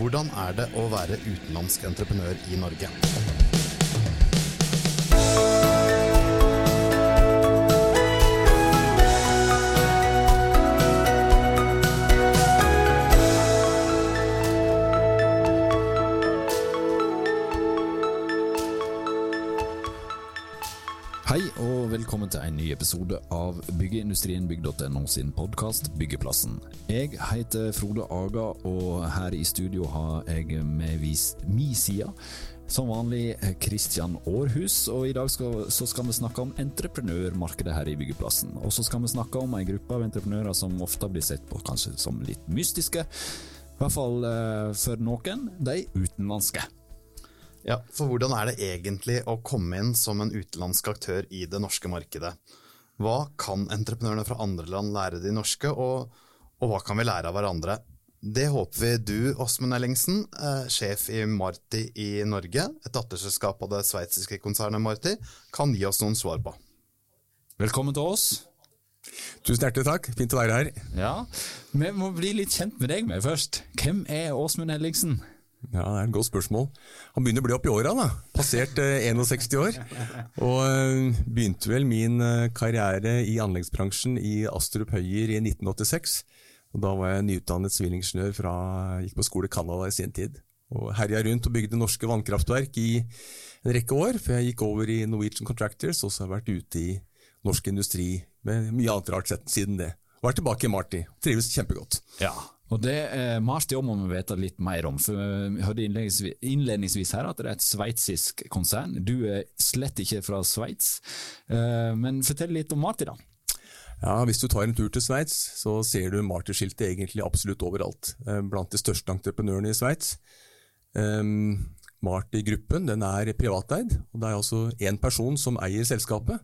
Hvordan er det å være utenlandsk entreprenør i Norge? Hei og velkommen til en ny episode av Byggeindustrienbygg.no sin podkast Byggeplassen. Jeg heter Frode Aga, og her i studio har jeg med vis mi side som vanlig Kristian Aarhus, og i dag skal, så skal vi snakke om entreprenørmarkedet her i Byggeplassen. Og så skal vi snakke om en gruppe av entreprenører som ofte blir sett på kanskje som litt mystiske. I hvert fall eh, for noen, de utenlandske. Ja, for hvordan er det egentlig å komme inn som en utenlandsk aktør i det norske markedet? Hva kan entreprenørene fra andre land lære de norske, og, og hva kan vi lære av hverandre? Det håper vi du, Åsmund Ellingsen, eh, sjef i Marti i Norge, et datterselskap av det sveitsiske konsernet Marti, kan gi oss noen svar på. Velkommen til oss. Tusen hjertelig takk, fint å være her. Ja, Vi må bli litt kjent med deg med først. Hvem er Åsmund Ellingsen? Ja, Det er et godt spørsmål. Han begynner å bli opp i da. Passert eh, 61 år. Og eh, begynte vel min eh, karriere i anleggsbransjen i Astrup Høyer i 1986. Og Da var jeg nyutdannet sivilingeniør fra gikk på skole i Canada i sin tid. Og Herja rundt og bygde norske vannkraftverk i en rekke år, før jeg gikk over i Norwegian Contractors, og så har jeg vært ute i norsk industri med mye annet rart sett siden det. Og er tilbake i Marty. Trives kjempegodt. Ja, og det eh, Marti om må vi vite litt mer om. for Vi hørte innledningsvis, innledningsvis her at det er et sveitsisk konsern. Du er slett ikke fra Sveits. Eh, men fortell litt om Marti, da. Ja, Hvis du tar en tur til Sveits, så ser du Marti-skiltet egentlig absolutt overalt. eh, Blant de største entreprenørene i Sveits. Um, Marty-gruppen den er privateid, og det er altså én person som eier selskapet.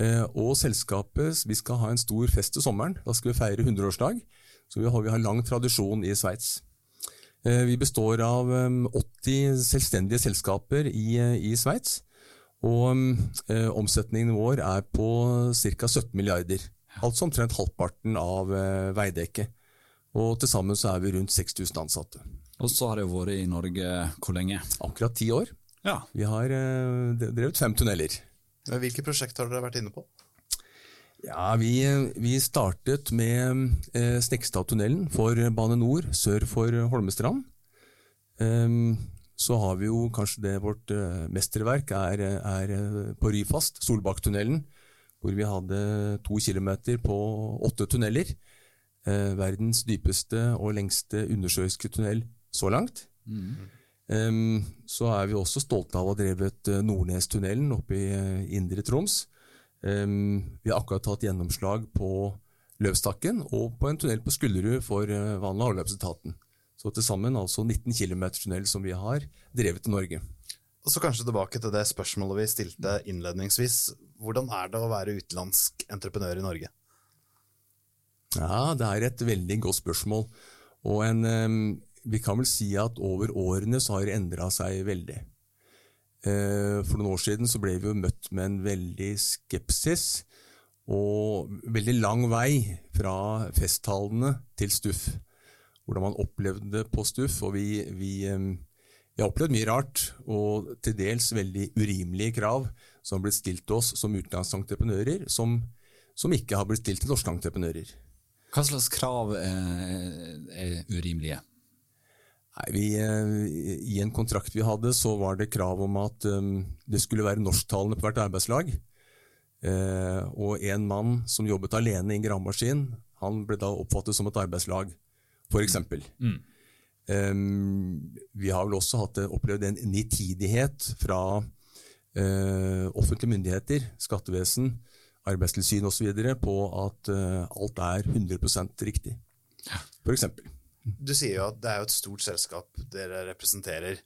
Eh, og selskapet, vi skal ha en stor fest til sommeren. Da skal vi feire 100-årsdag. Så vi har, vi har lang tradisjon i Sveits. Eh, vi består av um, 80 selvstendige selskaper i, i Sveits. Og eh, omsetningen vår er på ca. 17 milliarder. Altså omtrent halvparten av eh, Veidekke. Og til sammen så er vi rundt 6000 ansatte. Og så har det vært i Norge hvor lenge? Akkurat ti år. Ja. Vi har eh, drevet fem tunneler. Hvilke prosjekter har dere vært inne på? Ja, Vi, vi startet med eh, Snekstadtunnelen for Bane Nor sør for Holmestrand. Um, så har vi jo kanskje det vårt eh, mesterverk er, er eh, på Ryfast, Solbakktunnelen, hvor vi hadde to kilometer på åtte tunneler. Eh, verdens dypeste og lengste undersjøiske tunnel så langt. Ehm, så er vi også stolte av å ha drevet eh, Nordnestunnelen oppe i eh, Indre Troms. Ehm, vi har akkurat tatt gjennomslag på Løvstakken og på en tunnel på Skullerud for uh, vann- og avløpsetaten. Så til sammen altså 19 km tunnel som vi har drevet i Norge. Og så kanskje tilbake til det spørsmålet vi stilte innledningsvis. Hvordan er det å være utenlandsk entreprenør i Norge? Ja, det er et veldig godt spørsmål. Og en, ehm, vi kan vel si at over årene så har det endra seg veldig. Eh, For noen år siden så ble vi jo møtt med en veldig skepsis og veldig lang vei fra festtalene til Stuff. Hvordan man opplevde det på Stuff. Og vi, vi, vi har opplevd mye rart, og til dels veldig urimelige krav som har blitt stilt til oss som utenlandsentreprenører, som, som ikke har blitt stilt til norske entreprenører. Hva slags krav er, er urimelige? Nei, vi, eh, I en kontrakt vi hadde, så var det krav om at um, det skulle være norsktalende på hvert arbeidslag. Eh, og en mann som jobbet alene i en gravemaskin, han ble da oppfattet som et arbeidslag, f.eks. Mm. Um, vi har vel også hatt, opplevd en nitidighet fra uh, offentlige myndigheter, skattevesen, arbeidstilsyn osv. på at uh, alt er 100% riktig, f.eks. Du sier jo at det er jo et stort selskap dere representerer.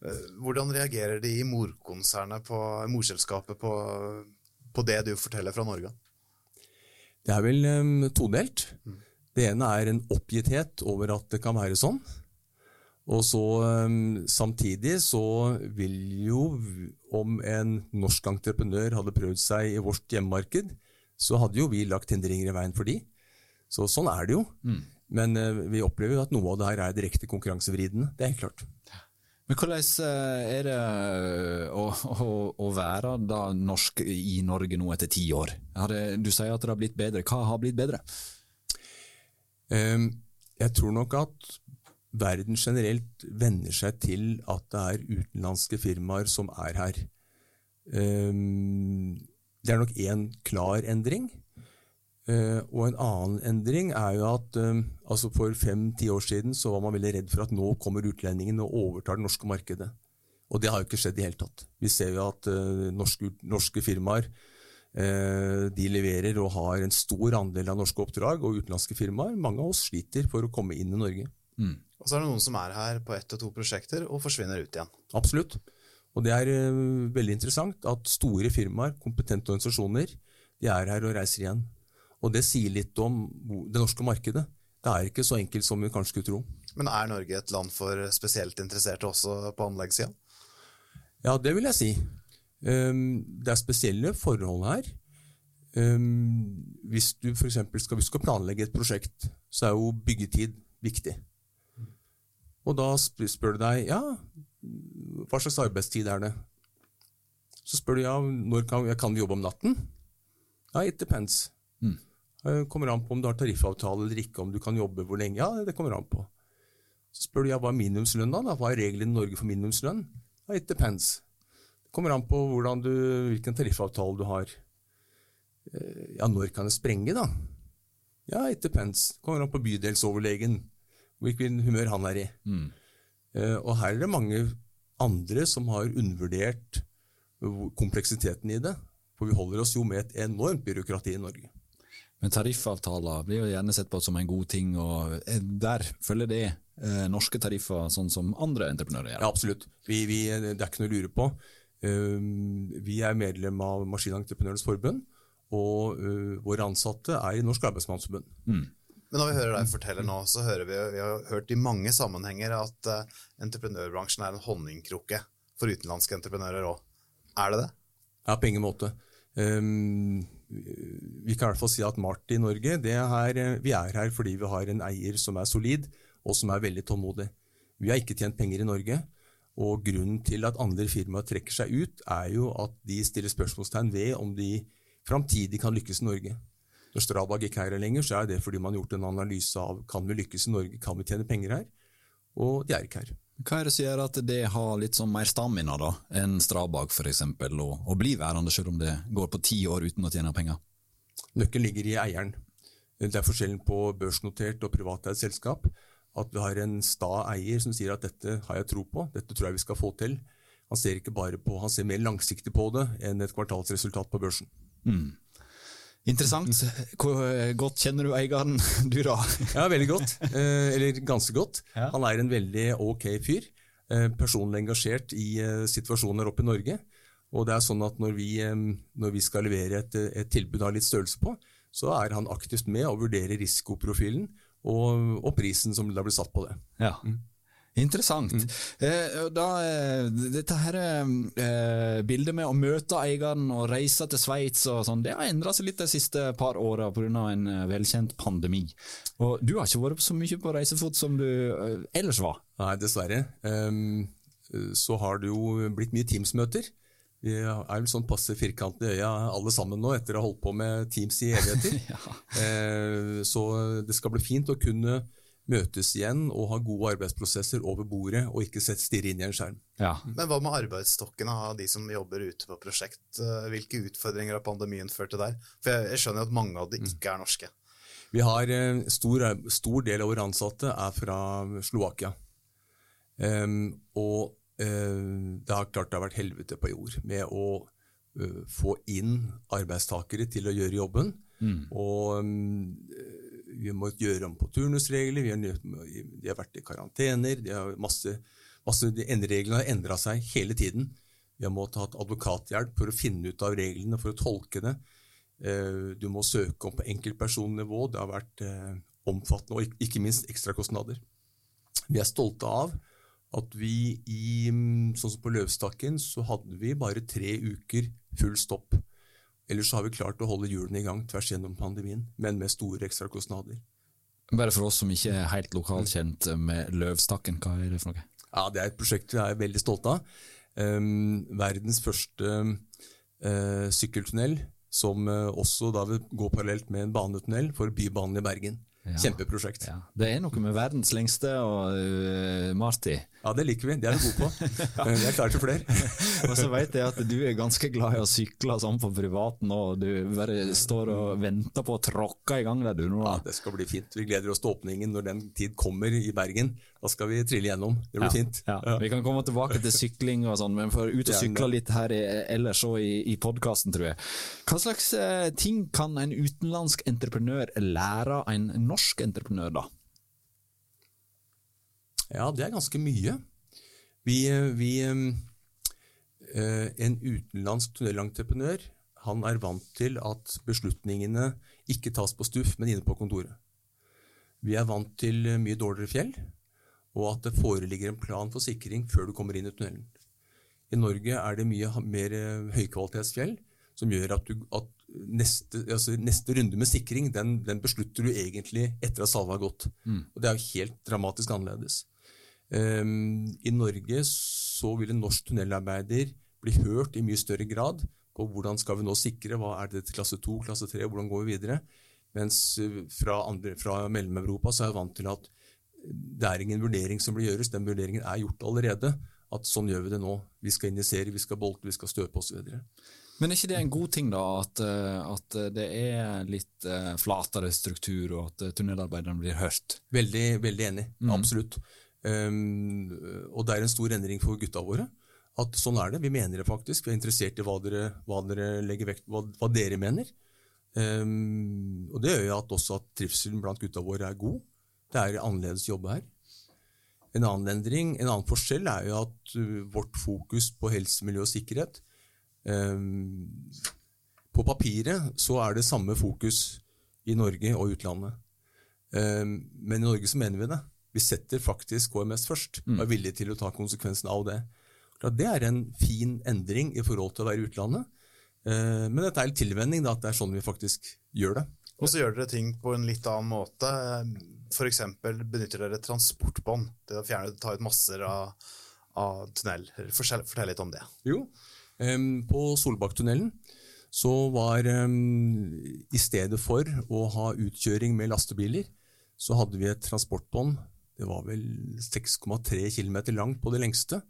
Eh, Hvordan reagerer de i morkonsernet på morselskapet på, på det du forteller fra Norge? Det er vel um, todelt. Det ene er en oppgitthet over at det kan være sånn. Og så um, Samtidig så vil jo, om en norsk entreprenør hadde prøvd seg i vårt hjemmemarked, så hadde jo vi lagt hindringer i veien for de. Så sånn er det jo. Men eh, vi opplever jo at noe av det her er direkte konkurransevridende. Det er helt klart. Men hvordan eh, er det å, å, å være norsk i Norge nå etter ti år? Det, du sier at det har blitt bedre. Hva har blitt bedre? Um, jeg tror nok at verden generelt venner seg til at det er utenlandske firmaer som er her. Um, det er nok én klar endring. Uh, og en annen endring er jo at uh, altså for fem-ti år siden så var man veldig redd for at nå kommer utlendingene og overtar det norske markedet. Og det har jo ikke skjedd i hele tatt. Vi ser jo at uh, norske, norske, firmaer de leverer og har en stor andel av norske oppdrag, og utenlandske firmaer, mange av oss sliter for å komme inn i Norge. Mm. Og så er det noen som er her på ett og to prosjekter og forsvinner ut igjen. Absolutt. Og det er veldig interessant at store firmaer, kompetente organisasjoner, de er her og reiser igjen. Og det sier litt om det norske markedet. Det er ikke så enkelt som vi kanskje skulle tro. Men er Norge et land for spesielt interesserte også på anleggssida? Ja, det vil jeg si. Ehm, det er spesielle forhold her. Ehm, hvis du f.eks. Skal, skal planlegge et prosjekt, så er jo byggetid viktig. Og da spør du deg ja, hva slags arbeidstid er det? Så spør du ja, når kan, kan vi jobbe om natten? Ja, it depends. Mm. Det kommer an på om du har tariffavtale eller ikke, om du kan jobbe hvor lenge. Ja, det kommer an på. Så spør du ja, hva er minimumslønna, da? Hva er reglene i Norge for minimumslønn? Ja, it depends. Det kommer an på du, hvilken tariffavtale du har. Eh, ja, når kan det sprenge, da? Ja, it depends. Det kommer an på bydelsoverlegen, hvilken humør han er i. Mm. Eh, og her er det mange andre som har undervurdert kompleksiteten i det. For vi holder oss jo med et enormt byråkrati i Norge. Men tariffavtaler blir jo gjerne sett på som en god ting, og eh, der følger det eh, norske tariffer sånn som andre entreprenører gjør? Ja, absolutt. Vi, vi, det er ikke noe å lure på. Uh, vi er medlem av Maskinentreprenørenes forbund, og uh, våre ansatte er i Norsk Arbeidsmannsforbund. Mm. Men når vi hører deg fortelle nå, så hører vi, vi har hørt i mange sammenhenger at uh, entreprenørbransjen er en honningkrukke for utenlandske entreprenører òg. Er det det? Ja, på ingen måte. Um, vi kan i hvert fall si at Mart i Norge er, vi er her fordi vi har en eier som er solid, og som er veldig tålmodig. Vi har ikke tjent penger i Norge, og grunnen til at andre firmaer trekker seg ut, er jo at de stiller spørsmålstegn ved om de framtidig kan lykkes i Norge. Når Strabag ikke er her lenger, så er det fordi man har gjort en analyse av kan vi lykkes i Norge, kan vi tjene penger her, og de er ikke her. Hva er det som gjør at det har litt sånn mer stamina da, enn Strabag f.eks., og, og blir værende selv om det går på ti år uten å tjene penger? Nøkkelen ligger i eieren. Det er forskjellen på børsnotert og privateid selskap. At vi har en sta eier som sier at dette har jeg tro på, dette tror jeg vi skal få til. Han ser ikke bare på, han ser mer langsiktig på det enn et kvartalsresultat på børsen. Mm. Interessant. Hvor godt kjenner du eieren, du da? Ja, veldig godt. Eh, eller ganske godt. Ja. Han er en veldig ok fyr. Eh, personlig engasjert i eh, situasjoner oppe i Norge. Og det er sånn at når vi, når vi skal levere et, et, tilbud av litt størrelse på, så er han aktivt med og vurderer risikoprofilen og, og prisen som da blir satt på det. Ja. Mm. Interessant. Mm. Eh, da, eh, dette her eh, bildet med å møte eieren og reise til Sveits og sånn, det har endra seg litt de siste par åra pga. en eh, velkjent pandemi. Og du har ikke vært så mye på reisefot som du eh, ellers var? Nei, dessverre. Um, så har det jo blitt mye Teams-møter. Vi er vel sånn passe firkant i øya alle sammen nå, etter å ha holdt på med Teams i evigheter. ja. eh, så det skal bli fint å kunne møtes igjen og ha gode arbeidsprosesser over bordet, og ikke sett stirre inn i en skjerm. Ja. Men hva med arbeidsstokkene av de som jobber ute på prosjekt? Eh, hvilke utfordringer har pandemien ført til der? For jeg, jeg skjønner jo at mange av de ikke er norske. Vi har en eh, stor, stor del av våre ansatte er fra Slovakia. Um, og um, det har klart det har vært helvete på jord med å uh, få inn arbeidstakere til å gjøre jobben. Mm. Og um, vi må gjøre om på turnusregler, vi har, de har vært i karantener de har masse, masse Reglene har endra seg hele tiden. Vi har måttet ha advokathjelp for å finne ut av reglene, for å tolke det. Eh, du må søke om på enkeltpersonnivå. Det har vært eh, omfattende, og ikke minst ekstrakostnader. Vi er stolte av at vi i, sånn som på Løvstakken, så hadde vi bare tre uker full stopp. Ellers har vi klart å holde hjulene i gang tvers gjennom pandemien, men med store ekstrakostnader. Bare for oss som ikke er helt lokalkjent med Løvstakken, hva er det for noe? Ja, Det er et prosjekt vi er veldig stolte av. Um, verdens første uh, sykkeltunnel, som uh, også da vil gå parallelt med en banetunnel for Bybanen i Bergen. Ja. Kjempeprosjekt. Ja. Det er noe med verdens lengste og uh, Marty. Ja, det liker vi. Det er vi gode på. Vi er klare til flere. og så vet jeg at du er ganske glad i å sykle sånn på privaten og du bare står og venter på å tråkke i gang der du nå. Ja, det skal bli fint. Vi gleder oss til åpningen når den tid kommer i Bergen. Da skal vi trille gjennom. Det blir ja, fint. Ja. Vi kan komme tilbake til sykling og sånn, men for ut og sykle litt her ellers òg i, i podkasten, tror jeg. Hva slags uh, ting kan en utenlandsk entreprenør lære en norsk entreprenør, da? Ja, det er ganske mye. Vi, vi uh, En utenlandsk tunnelentreprenør han er vant til at beslutningene ikke tas på stuff, men inne på kontoret. Vi er vant til mye dårligere fjell, og at det foreligger en plan for sikring før du kommer inn i tunnelen. I Norge er det mye mer høykvalitetsfjell, som gjør at, du, at neste, altså neste, runde med sikring den, den, beslutter du egentlig etter at salva har gått. Mm. Og Det er jo helt dramatisk annerledes. Um, I Norge så vil en norsk tunnelarbeider bli hørt i mye større grad på hvordan skal vi nå sikre, hva er det til klasse 2, klasse 3, hvordan går vi videre? Mens eh, fra, andre, fra Mellom-Europa så er jeg vant til at det er ingen vurdering som blir gjøres, den vurderingen er gjort allerede. At sånn gjør vi det nå. Vi skal injisere, vi skal bolte, vi skal støpe osv. Men er ikke det en god ting, da, at, eh, at det er litt uh, flatere struktur, og at tunnelarbeiderne blir hørt? Veldig, veldig enig. Mm. Absolutt. Um, og det er en stor endring for gutta våre. At sånn er det. Vi mener det faktisk. Vi er interessert i hva dere, hva dere legger vekt hva, hva dere mener. Um, og det gjør jo at også at trivselen blant gutta våre er god. Det er annerledes jobb her. En annen endring, en annen forskjell er jo at uh, vårt fokus på helse, miljø og sikkerhet um, På papiret så er det samme fokus i Norge og utlandet. Um, men i Norge så mener vi det. Vi setter faktisk HMS først, og er mm. villige til å ta konsekvensen av det. Det er en fin endring i forhold til å være i utlandet. Eh, men dette er en tilvenning, at det er sånn vi faktisk gjør det. Og så gjør dere ting på en litt annen måte. F.eks. benytter dere transportbånd til å fjerne, ta ut masser av, av tunnel. Fortell, fortell, litt om det. Jo, på Solbakktunnelen så var I stedet for å ha utkjøring med lastebiler, så hadde vi et transportbånd det var vel 6,3 km langt på det lengste.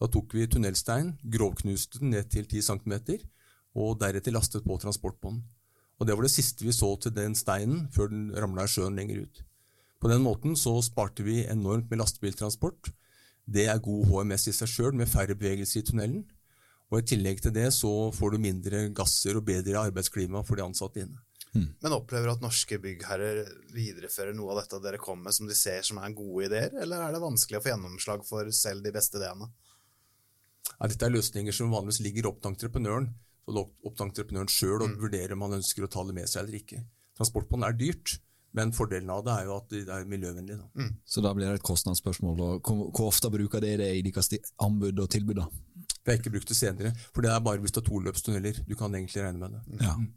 Da tok vi tunnelstein, grovknuste den ned til 10 cm, og deretter lastet på transportbånd. Og Det var det siste vi så til den steinen før den ramla i sjøen lenger ut. På den måten så sparte vi enormt med lastebiltransport. Det er god HMS i seg sjøl, med færre bevegelser i tunnelen. Og I tillegg til det så får du mindre gasser og bedre arbeidsklima for de ansatte inne. Mm. Men opplever du at norske byggherrer viderefører noe av dette dere kommer med som de ser som er gode ideer, eller er det vanskelig å få gjennomslag for selv de beste ideene? Ja, dette er løsninger som vanligvis ligger opp til entreprenøren. Så det er opp til entreprenøren sjøl å mm. vurdere om han ønsker å ta det med seg eller ikke. Transportbånd er dyrt, men fordelen av det er jo at det er miljøvennlig. Da. Mm. Så da blir det et kostnadsspørsmål. Hvor, hvor ofte bruker dere det i deres anbud og tilbud? da? Vi har ikke brukt det senere, for det er bare hvis det er toløpstunneler. Du kan egentlig regne med det. Ja. Mm.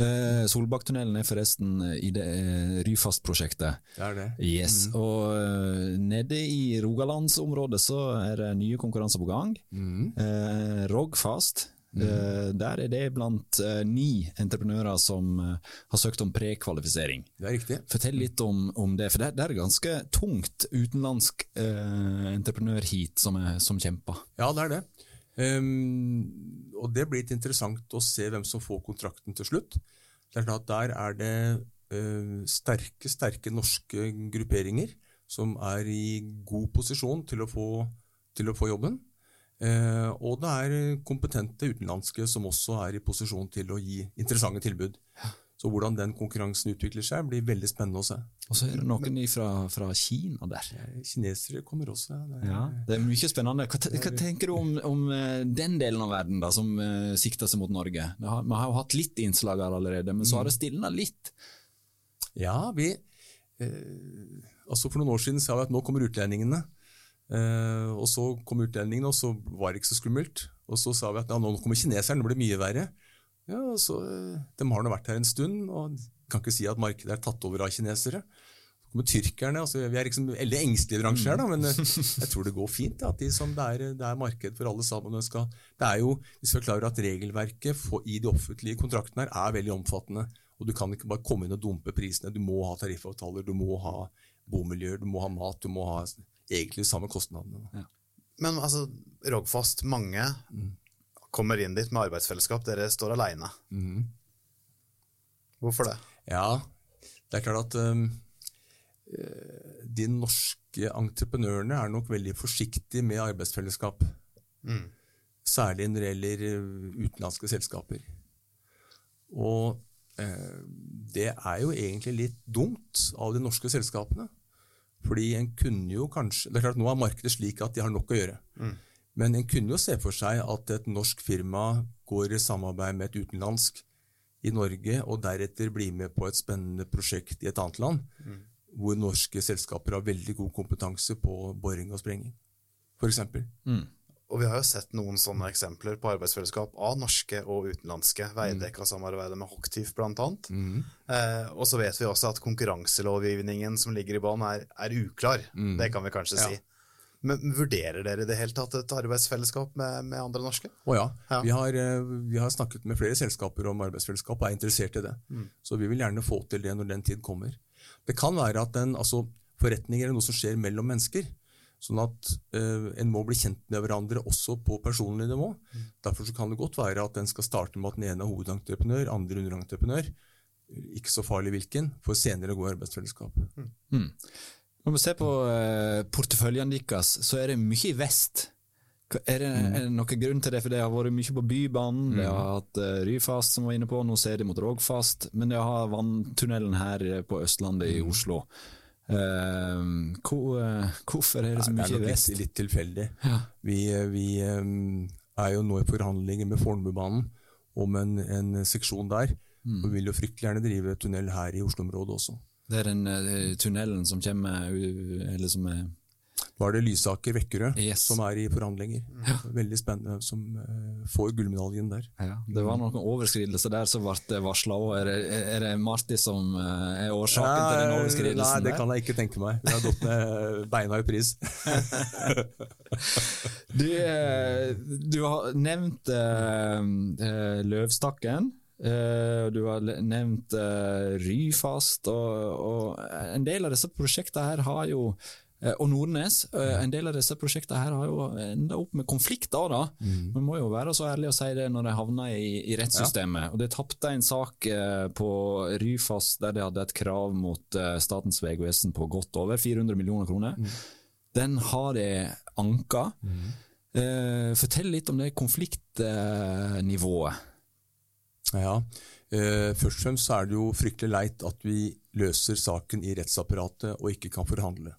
Eh, Solbakktunnelen er forresten i det eh, Ryfast-prosjektet. Det er det. Yes. Mm. Og uh, nede i rogalandsområdet så er det nye konkurranser på gang. Mm. Eh, Rogfast. Mm. Eh, der er det blant eh, ni entreprenører som har søkt om prekvalifisering. Det er riktig. Fortell litt om, om det, for det, det, er ganske tungt utenlandsk entreprenørheat som, som kjemper. Ja, det er det. Um, og det blir litt interessant å se hvem som får kontrakten til slutt. Det er klart Der er det uh, sterke, sterke norske grupperinger som er i god posisjon til å få, til å få jobben. Uh, og det er kompetente utenlandske som også er i posisjon til å gi interessante tilbud. Så hvordan den konkurransen utvikler seg, blir veldig spennende å se. Og så er det noen fra, fra Kina der. Kinesere kommer også. Det er, ja, det er mye spennende. Hva, hva tenker du om, om, eh, den delen av verden da, som uh, sikter seg mot Norge? Har, vi har jo hatt litt innslag her allerede, men så har det stilna litt. Ja, vi eh, altså For noen år siden sa vi at nå kommer utlendingene. Eh, og så kom utlendingene, og så var det ikke så skummelt. Og så sa vi at ja, nå kommer kineserne, det blir mye verre. Ja, og så, De har nå vært her en stund, og kan ikke si at markedet er tatt over av kinesere. Så kommer tyrkerne. Altså, vi er liksom veldig engstelige bransjer her, da, men eh, jeg tror det går fint. At de som det, er, det er marked for alle sammen. Skal, det er jo, Vi skal klare at regelverket for, i de offentlige kontraktene her er veldig omfattende. og Du kan ikke bare komme inn og dumpe prisene. Du må ha tariffavtaler, du må ha bomiljøer, du må ha mat, du må ha egentlig samme kostnadene. Ja. Men altså, Rogfast, mange mm. kommer inn dit med arbeidsfellesskap. Dere står aleine. Mm. Hvorfor det? Ja, det er klart at um, de norske entreprenørene er nok veldig forsiktige med arbeidsfellesskap. Mm. Særlig når det gjelder eh, utenlandske selskaper. Og eh, det er jo egentlig litt dumt av de norske selskapene. Fordi en kunne jo kanskje Det er klart Nå er markedet slik at de har nok å gjøre. Mm. Men en kunne jo se for seg at et norsk firma går i samarbeid med et utenlandsk i Norge, og deretter blir med på et spennende prosjekt i et annet land, mm. hvor norske selskaper har veldig god kompetanse på boring og sprenging, f.eks. Mm. Og vi har jo sett noen sånne eksempler på arbeidsfellesskap av norske og utenlandske. Veidekke samarbeidet med Hocktief bl.a. Mm. Eh, og så vet vi også at konkurranselovgivningen som ligger i banen er, er, uklar. Mm. Det kan vi kanskje ja. si. Men Vurderer dere i det hele tatt et arbeidsfellesskap med, med andre norske? Å ja. ja. Vi, har, eh, vi, har, snakket med flere selskaper om arbeidsfellesskap og er interessert i det. Mm. Så vi vil gjerne få til det når den tid kommer. Det kan være at den, altså, forretninger er noe som skjer mellom mennesker. Sånn at eh, en må bli kjent med hverandre også på personlig nivå. Mm. Derfor kan det godt være at en skal starte med at den ene er hovedentreprenør, andre underentreprenør. Ikke så farlig hvilken, for senere å gå i arbeidsfellesskap. Mm. mm. Når vi ser på porteføljen porteføljene deres, så er det mye i vest. Er det, mm. er det noen grunn til det? For det har vært mye på Bybanen, mm. det har hatt uh, Ryfast som var inne på, nå ser de mot Rogfast, men det har vanntunnelen her på Østlandet i mm. Oslo. Uh, hvor, uh, hvorfor er det så mye vest? Det er nok litt, litt tilfeldig. Ja. Vi, vi um, er jo nå i forhandlinger med Fornebubanen om en, en seksjon der. Mm. Og vi vil jo fryktelig gjerne drive tunnel her i Oslo-området også. Det er den uh, tunnelen som kommer eller som er Nå er det Lysaker-Vekkerø yes. som er i forhandlinger. Ja. Veldig spennende, som uh, får gullmedaljen der. Ja, det var noen overskridelser der som ble varsla òg. Er, er, det Marti som uh, er årsaken nei, til den overskridelsen? Nei, det kan jeg ikke tenke meg. Vi har gått med beina i pris. du, du, har nevnt Løvstakken. Uh, du har nevnt uh, Ryfast, og, og, en del av disse prosjektene her har jo uh, og Nordnes. en del av disse prosjektene her har jo enda opp med konflikter. da. Mm. Man må jo være så ærlig å si det når de havner i, i rettssystemet. Ja. Og Det tapte en sak på Ryfast der de hadde et krav mot Statens vegvesen på godt over 400 millioner kroner. Mm. Den har de anka. Mm. fortell litt om det konfliktnivået. Ja, eh, Først og fremst er det jo fryktelig leit at vi løser saken i rettsapparatet og ikke kan forhandle.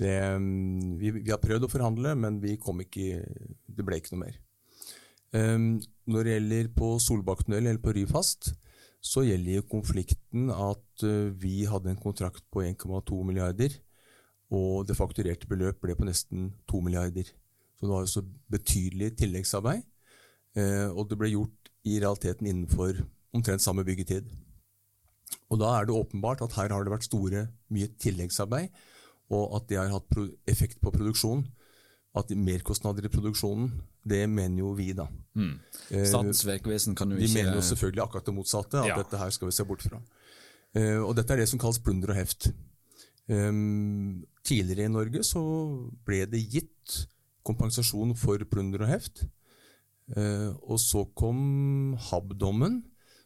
Det, mm, vi, vi, har prøvd å forhandle, men ikke, det ble ikke noe mer. Um, når det gjelder på Solbakktunnel eller på Ryfast, så gjelder jo konflikten at uh, vi hadde en kontrakt på 1,2 milliarder, og det fakturerte beløp ble på nesten 2 milliarder. Så det var altså betydelig tilleggsarbeid, uh, og det ble gjort i realiteten innenfor omtrent samme byggetid. Og Da er det åpenbart at her har det vært store, mye tilleggsarbeid, og at det har hatt effekt på produksjonen. At merkostnader i produksjonen, det mener jo vi, da. Mm. Eh, Statens vegvesen kan jo ikke Vi mener jo selvfølgelig akkurat det motsatte, at ja. dette her skal vi se bort fra. Eh, og dette er det som kalles plunder og heft. Um, tidligere i Norge så ble det gitt kompensasjon for plunder og heft. Eh, og så kom HAB-dommen,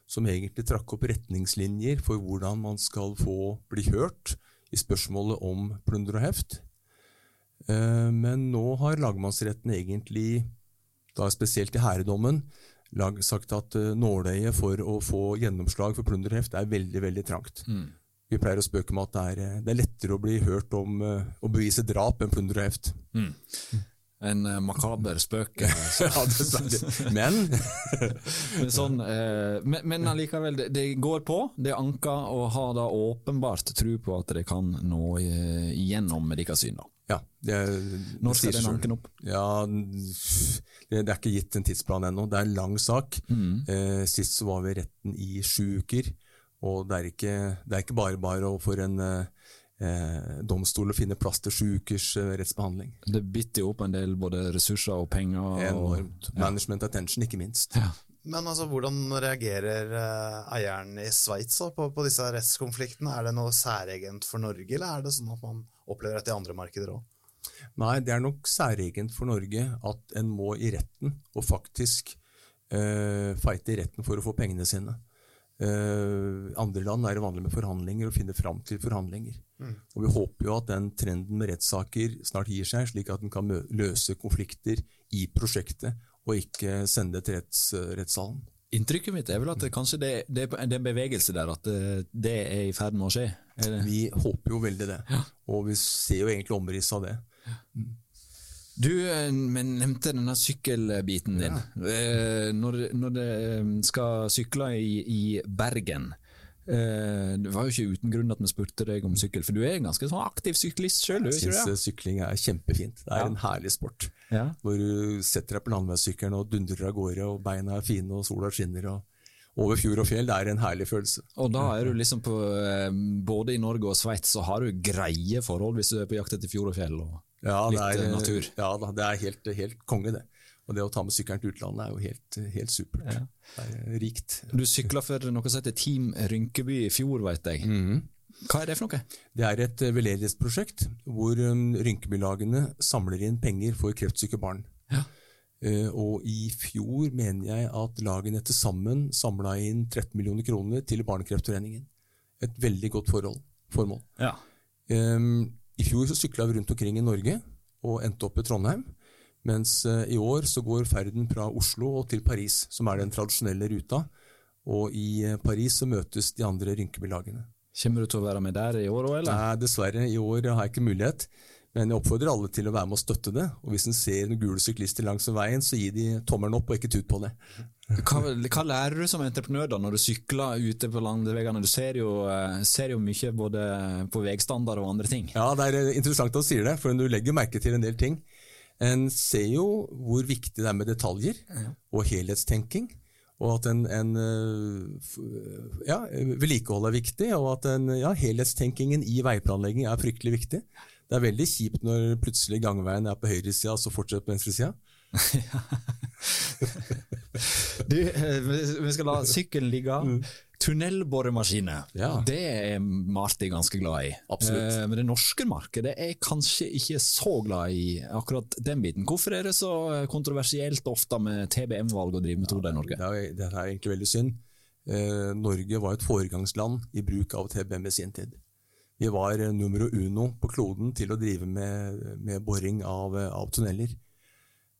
som egentlig trakk opp retningslinjer for hvordan man skal få bli hørt i spørsmålet om plunder og heft. Eh, men nå har lagmannsretten egentlig, da spesielt i herredommen, sagt at eh, nåløyet for å få gjennomslag for plunder og heft er veldig veldig trangt. Mm. Vi pleier å spøke med at det er, det er lettere å bli hørt om å bevise drap enn plunder og heft. Mm. En uh, makaber spøk. men men, sånn, uh, men, men allikevel, det, det, går på. Det er anka, og har da åpenbart tro på at det kan nå igjennom med deres syn. Ja, det, Når skal den anken opp? Ja, det, det, er ikke gitt en tidsplan ennå. Det er en lang sak. Mm. Eh, sist så var vi i retten i sju uker. Og det er ikke, det er ikke bare bare for en, eh, domstol å finne plass til sju ukers eh, rettsbehandling. Det bitter jo opp en del både ressurser og penger. Og, ja. Management attention, ikke minst. Ja. Men altså, hvordan reagerer eh, eieren i Sveits på, på disse rettskonfliktene? Er det noe særegent for Norge, eller er det sånn at man opplever dette i andre markeder òg? Nei, det er nok særegent for Norge at en må i retten, og faktisk eh, fighte i retten for å få pengene sine. Eh, andre land er det vanlig med forhandlinger og finne fram til forhandlinger. Og Vi håper jo at den trenden med rettssaker snart gir seg, slik at den kan løse konflikter i prosjektet, og ikke sende det til retts, rettssalen. Inntrykket mitt er vel at det, kanskje det, det, det er en bevegelse der, at det, det er i ferd med å skje. Vi håper jo veldig det, og vi ser jo egentlig omriss av det. Du eh, nevnte denne sykkelbiten din. Ja. Når, når det eh, skal sykle i, i Bergen eh, Det var jo ikke uten grunn at vi spurte deg om sykkel, for du er en ganske sånn aktiv syklist sjøl. Jeg syns sykling er kjempefint. Det er Ja. en herlig sport. Ja. Hvor du setter deg på landeveissykkelen og dundrer av gårde, og beina er fine, og sola skinner. og Over fjord og fjell. Det er en herlig følelse. Og da er du liksom på eh, Både i Norge og Sveits så har du greie forhold hvis du er på jakt etter fjord og fjell. Og Ja, litt er, eh, natur. Ja, da, det er helt, helt konge, det. Og det å ta med sykkelen til utlandet er jo helt, helt supert. Ja. Det er rikt. Du sykla for noe som heter Team Rynkeby i fjor, vet jeg. Mhm. Hva er det for noe? Det er et eh, veldedighetsprosjekt hvor um, Rynkebylagene samler inn penger for kreftsyke barn. Ja. Eh, og i fjor mener jeg at lagene til sammen samla inn 13 millioner kroner til Barnekreftforeningen. Et veldig godt forhold, formål. Ja. Um, I fjor så sykla vi rundt omkring i Norge og endte opp i Trondheim. Mens eh, i år så går ferden fra Oslo og til Paris, som er den tradisjonelle ruta. Og i eh, Paris så møtes de andre Rynkebylagene. Kommer du til å være med der i år òg, eller? Nei, dessverre, i år har jeg ikke mulighet. Men jeg oppfordrer alle til å være med og støtte det. Og hvis en ser noen gule syklister langs veien, så gi de tommelen opp og ikke tut på det. Hva, hva lærer du som entreprenør da, når du sykler ute på landeveiene? Du ser jo, eh, ser jo mye både på veistandard og andre ting. Ja, det er interessant at du sier det, for du legger merke til en del ting. En ser jo hvor viktig det er med detaljer og helhetstenking. Og at en, en eh, ja, vedlikehold er viktig, og at en, ja, helhetstenkingen i veiplanlegging er fryktelig viktig. Det er veldig kjipt når plutselig gangveien er på høyresida, og så fortsetter på venstresida. Du, eh, vi- vi skal la sykkelen ligge. Tunnelboremaskiner, Ja. det er Marti ganske glad i. Absolutt. Eh, Men det norske markedet er kanskje ikke så glad i akkurat den biten. Hvorfor er det så kontroversielt ofte med TBM-valg og drivmetoder i Norge? Det er, det er egentlig veldig synd. Eh, Norge var et foregangsland i bruk av TBM i sin tid. Vi var eh, numero uno på kloden til å drive med, med boring av, eh, av tunneler.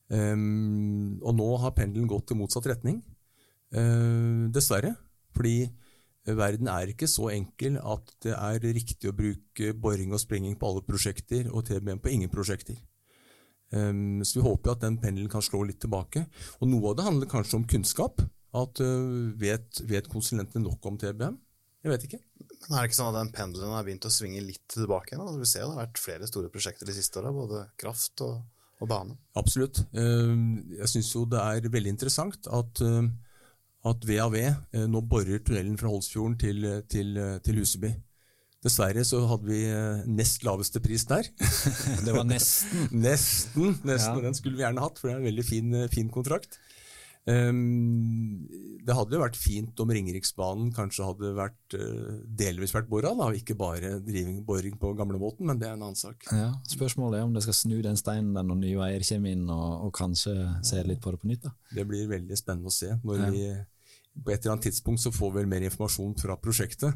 Um, og nå har pendelen gått i motsatt retning. Uh, dessverre. Fordi verden er ikke så enkel at det er riktig å bruke boring og sprenging på alle prosjekter og TBM på ingen prosjekter. Um, så vi håper at den pendelen kan slå litt tilbake. Og noe av det handler kanskje om kunnskap. At uh, vet, vet konsulentene nok om TBM? Jeg vet ikke. Men er det ikke sånn at den pendelen har begynt å svinge litt tilbake igjen? da? Du ser jo det har vært flere store prosjekter de siste åra, både kraft og, og bane. Absolutt. Um, jeg syns jo det er veldig interessant at, um, at VAV uh, nå borer tunnelen fra Holsfjorden til, til, uh, til Huseby. Dessverre så hadde vi nest laveste pris der. Det var nesten. Nesten. nesten, Ja. Den skulle vi gjerne hatt, for det er en veldig fin, eh, fin kontrakt. Um, det hadde jo vært fint om Ringeriksbanen kanskje hadde vært delvis vært bora, da, ikke bare driving, boring på gamlemåten, men det er en annen sak. Ja, spørsmålet er om det skal snu den steinen der når nye veier kommer inn og, og kanskje ser litt på det på nytt. da. Det blir veldig spennende å se. når Ja. vi På et eller annet tidspunkt så får vi vel mer informasjon fra prosjektet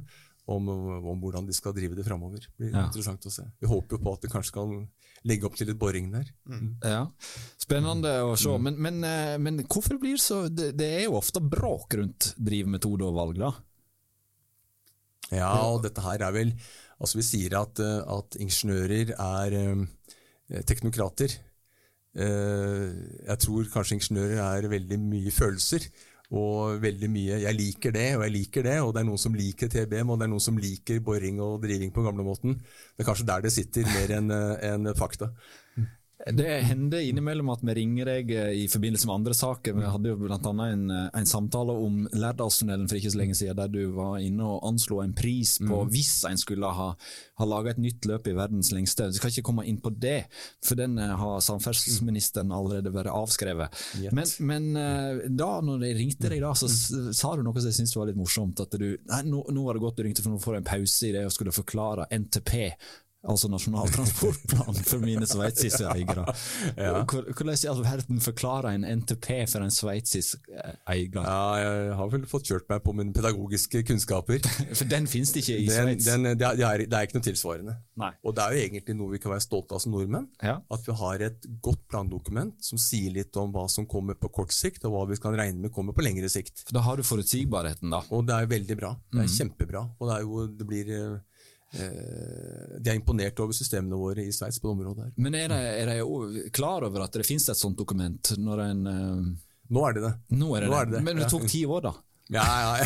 om, om hvordan de skal drive det framover. Det blir Ja. interessant å se. Vi håper jo på at det kanskje kan legge opp til litt boring der. Ja, Spennende å se. Men, men, eh, men hvorfor blir det så det, det er jo ofte bråk rundt drivmetode og valg, da. Ja, og dette her er vel Altså, vi sier at, eh, at ingeniører er eh, teknokrater. Eh, jeg tror kanskje ingeniører er veldig mye følelser. Og veldig mye 'jeg liker det', og 'jeg liker det', og det er noen som liker TBM, og det er noen som liker boring og driving på gamlemåten. Det er kanskje der det sitter, mer enn en enn fakta. Det hender innimellom at vi ringer deg eh, i forbindelse med andre saker. Vi hadde jo annet en, eh, en samtale om Lærdalstunnelen for ikke så lenge siden, der du var inne og anslo en pris på Mm. hvis en skulle ha, ha laga et nytt løp i verdens lengste. Vi skal ikke komme inn på det, for den eh, har samferdselsministeren allerede vært avskrevet. Yet. Men, men da når jeg ringte deg, da, så sa du noe som jeg syntes var litt morsomt. At du nei, nå, nå var det godt du ringte, for nå får jeg en pause i det og skulle forklare NTP. Altså Nasjonal transportplan for mine sveitsiske eiere. Ja. Hvordan i all verden forklarer en NTP for en sveitsisk eh, eier? Ja, jeg har vel fått kjørt meg på mine pedagogiske kunnskaper. For den finnes det ikke i Sveits. det, det er ikke noe tilsvarende. Nei. Og det er jo egentlig noe vi kan være stolte av som nordmenn. Ja. At vi har et godt plandokument som sier litt om hva som kommer på kort sikt, og hva vi kan regne med kommer på lengre sikt. For da har du forutsigbarheten, da. Og det er veldig bra. Det Mm. er kjempebra. Og det jo, det blir eh, De er imponert over systemene våre i Sveits på det området her. Men er de, er de klar over at det finnes et sånt dokument? Når en, eh, Nå er det det. nå er det Nå er det det, Men det tok ti år, da. Ja, ja,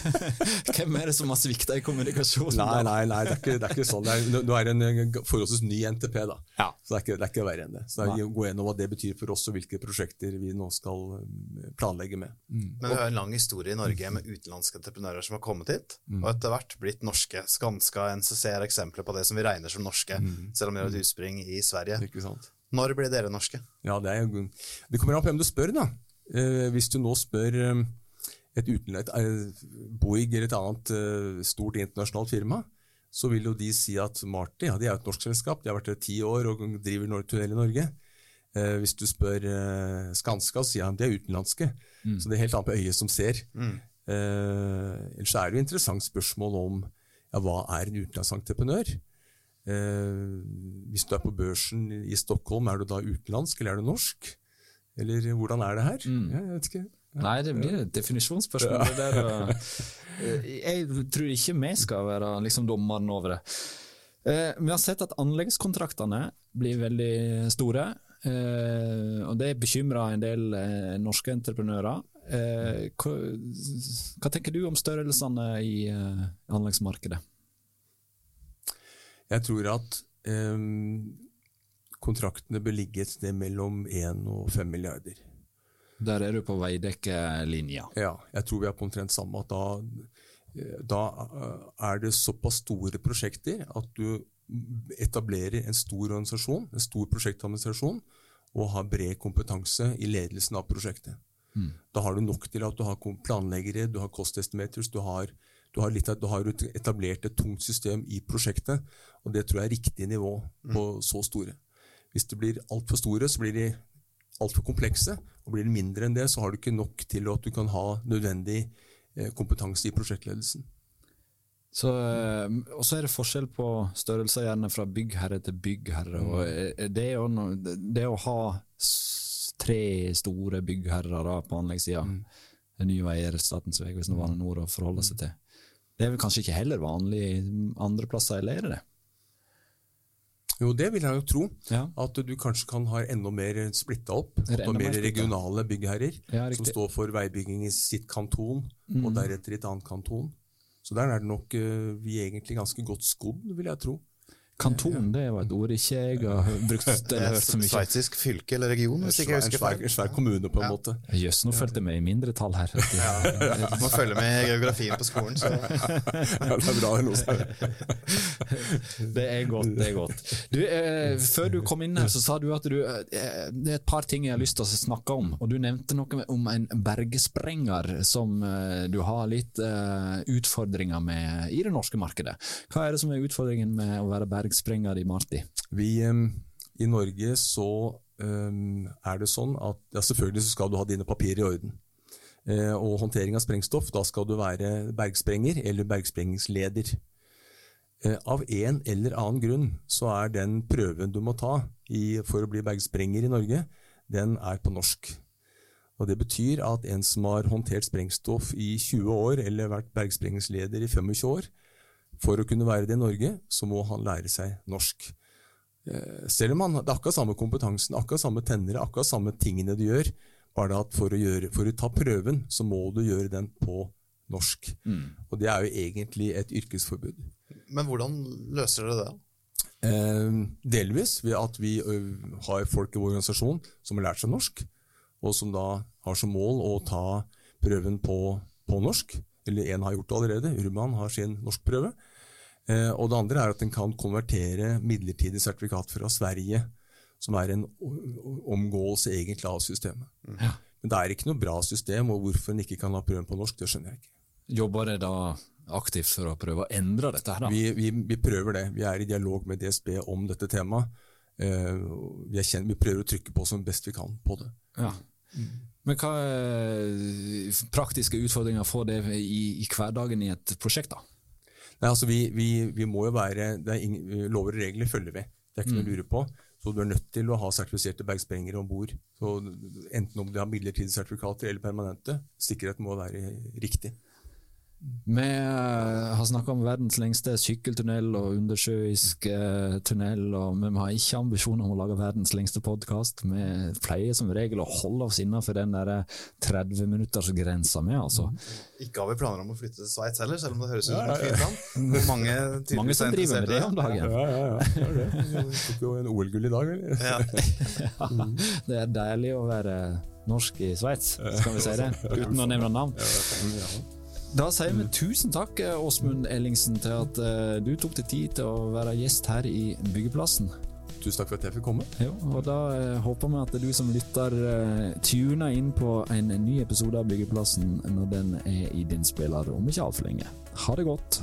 Hvem er det som har svikta i kommunikasjonen? Nei, nei, nei det, er ikke, det er ikke sånn. Det er, nå er det en forholdsvis ny NTP, da. Ja. Så det er ikke, det er ikke verre enn det. Så det er, Gå gjennom hva det betyr for oss, og hvilke prosjekter vi nå skal eh, planlegge med. Men vi har en lang historie i Norge med utenlandske entreprenører som har kommet hit, og etter hvert blitt norske. Skanska NCC er eksempler på det som vi regner som norske, selv om vi har et utspring i Sverige. Ikke sant? Når blir dere norske? Ja, det, er, det kommer an på hvem du spør, da. Eh, hvis du nå spør eh, et utenlandsk eh, Boeing eller et annet eh, stort internasjonalt firma, så vil jo de si at Marty ja, de er et norsk selskap, de har vært her ti år og driver tunnel i Norge. Eh, hvis du spør eh, Skanska, så sier han de er utenlandske. Så det er helt annet på øyet som ser. Eh, ellers er det jo interessant spørsmål om ja, hva er en utenlandsentreprenør? Eh, hvis du er på børsen i Stockholm, er du da utenlandsk, eller er du norsk? Eller hvordan er det her? Ja, jeg vet ikke. Nei, det blir et definisjonsspørsmål. Ja. der, eh, jeg tror ikke vi skal være liksom dommeren over det. Eh, vi har sett at anleggskontraktene blir veldig store. eh, og det bekymrer en del norske entreprenører. Hva, hva tenker du om størrelsene i anleggsmarkedet? Jeg tror at um, kontraktene bør ligge et sted mellom 1 og 5 milliarder. Der er du på veidekkelinja. Ja, jeg tror vi er på omtrent samme. at Da, da eh, er det såpass store prosjekter at du etablerer en stor organisasjon, en stor prosjektadministrasjon, og har bred kompetanse i ledelsen av prosjektet. Da har du nok til at du har planleggere, du har cost estimators, du har, du har, litt, du har etablert et tungt system i prosjektet, og det tror jeg er riktig nivå på så store. Hvis det blir altfor store, så blir de altfor komplekse, og blir det mindre enn det, så har du ikke nok til at du kan ha nødvendig eh, kompetanse i prosjektledelsen. Så, eh, og så er det forskjell på størrelser gjerne fra byggherre til byggherre. og eh, det, å, no- det å ha tre store byggherrer på anleggssida, Nye Veier, Statens vegvesen og Bane NOR å forholde seg til, det er vel kanskje ikke heller vanlig andre plasser, eller er det det? Jo, det vil jeg jo tro. Ja. At du kanskje kan ha enda mer splitta opp. At du mer regionale byggherrer Ja, som. Mm. står for veibygging i sitt kanton, og deretter i et annet kanton. Så der er det nok eh, vi er egentlig ganske godt skodd, vil jeg tro. Kanton det var et ord ikke jeg har brukt eller hørt så mye. Sveitsisk fylke eller region, hvis ikke jeg husker svær, feil. svær kommune, på en måte. Jøss, nå fulgte jeg med i mindretall her. Man følger med i geografien på skolen, så Ja, det er bra det er noe Det godt, det er godt. Du, eh, før du kom inn her, så sa du at du, eh, det er et par ting jeg har lyst til å snakke om. Og du nevnte noe om en bergsprenger som eh, du har litt eh, utfordringer med i det norske markedet. Hva er det som er utfordringen med å være bergsprenger i Marti? Vi, I Norge så er det sånn at ja, selvfølgelig så skal du ha dine papirer i orden. Eh, og håndtering av sprengstoff, da skal du være bergsprenger eller bergsprengingsleder. Eh, av en eller annen grunn så er den prøven du må ta i, for å bli bergsprenger i Norge, den er på norsk. Og Det betyr at en som har håndtert sprengstoff i 20 år, eller vært bergsprengingsleder i 25 år, for å kunne være det i Norge, så må han lære seg norsk. Eh, Selv om han, det er akkurat samme kompetansen, akkurat samme tennere, akkurat samme tingene du gjør, bare at for å, gjøre, for å ta prøven, så må du gjøre den på norsk. Og det er jo egentlig et yrkesforbud. Men hvordan løser dere det? Eh, delvis ved at vi har folk i vår organisasjon som har lært seg norsk, og som da har som mål å ta prøven på, på norsk. Eller én har gjort det allerede, Urban har sin norskprøve. Eh, og det andre er at en kan konvertere midlertidig sertifikat fra Sverige, som er en omgåelse egentlig av systemet. Ja. Men det er ikke noe bra system, og hvorfor en ikke kan ha prøven på norsk, det skjønner jeg ikke. Jobber dere da aktivt for å prøve å endre dette? her da? Vi, vi, vi, prøver det. Vi er i dialog med DSB om dette temaet. Uh, vi, kjent, vi, prøver å trykke på som best vi kan på det. Ja. Men hva er praktiske utfordringer får det i, i, hverdagen i et prosjekt? da? Nei, altså vi, vi må jo være, ingen, Lover og regler følger vi. Det er ikke noe å mm. lure på. Så du er nødt til å ha sertifiserte bergsprengere om bord. Enten om de har midlertidige sertifikater eller permanente. Sikkerheten må være riktig. Vi eh, har snakka om verdens lengste sykkeltunnel og undersjøisk eh, tunnel, og vi har ikke ambisjoner om å lage verdens lengste podkast. Vi pleier som regel å holde oss innenfor den 30-minuttersgrensa, vi, altså. Ikke har vi planer om å flytte til Sveits heller, selv om det høres ut som et fint land. Mange, Mange som driver med det om dagen. Ja, ja, ja. Det tok jo en OL-gull i dag, eller? Ja. ja. Det er deilig å være norsk i Sveits, skal vi si det, uten å nevne navn. Ja, da sier vi tusen takk, Åsmund Ellingsen, til at uh, du tok deg tid til å være gjest her i Byggeplassen. Tusen takk for at jeg fikk komme. Jo, og Da uh, håper vi at du som lytter tuner inn på en ny episode av Byggeplassen når den er i din spiller om ikke altfor lenge. Ha det godt.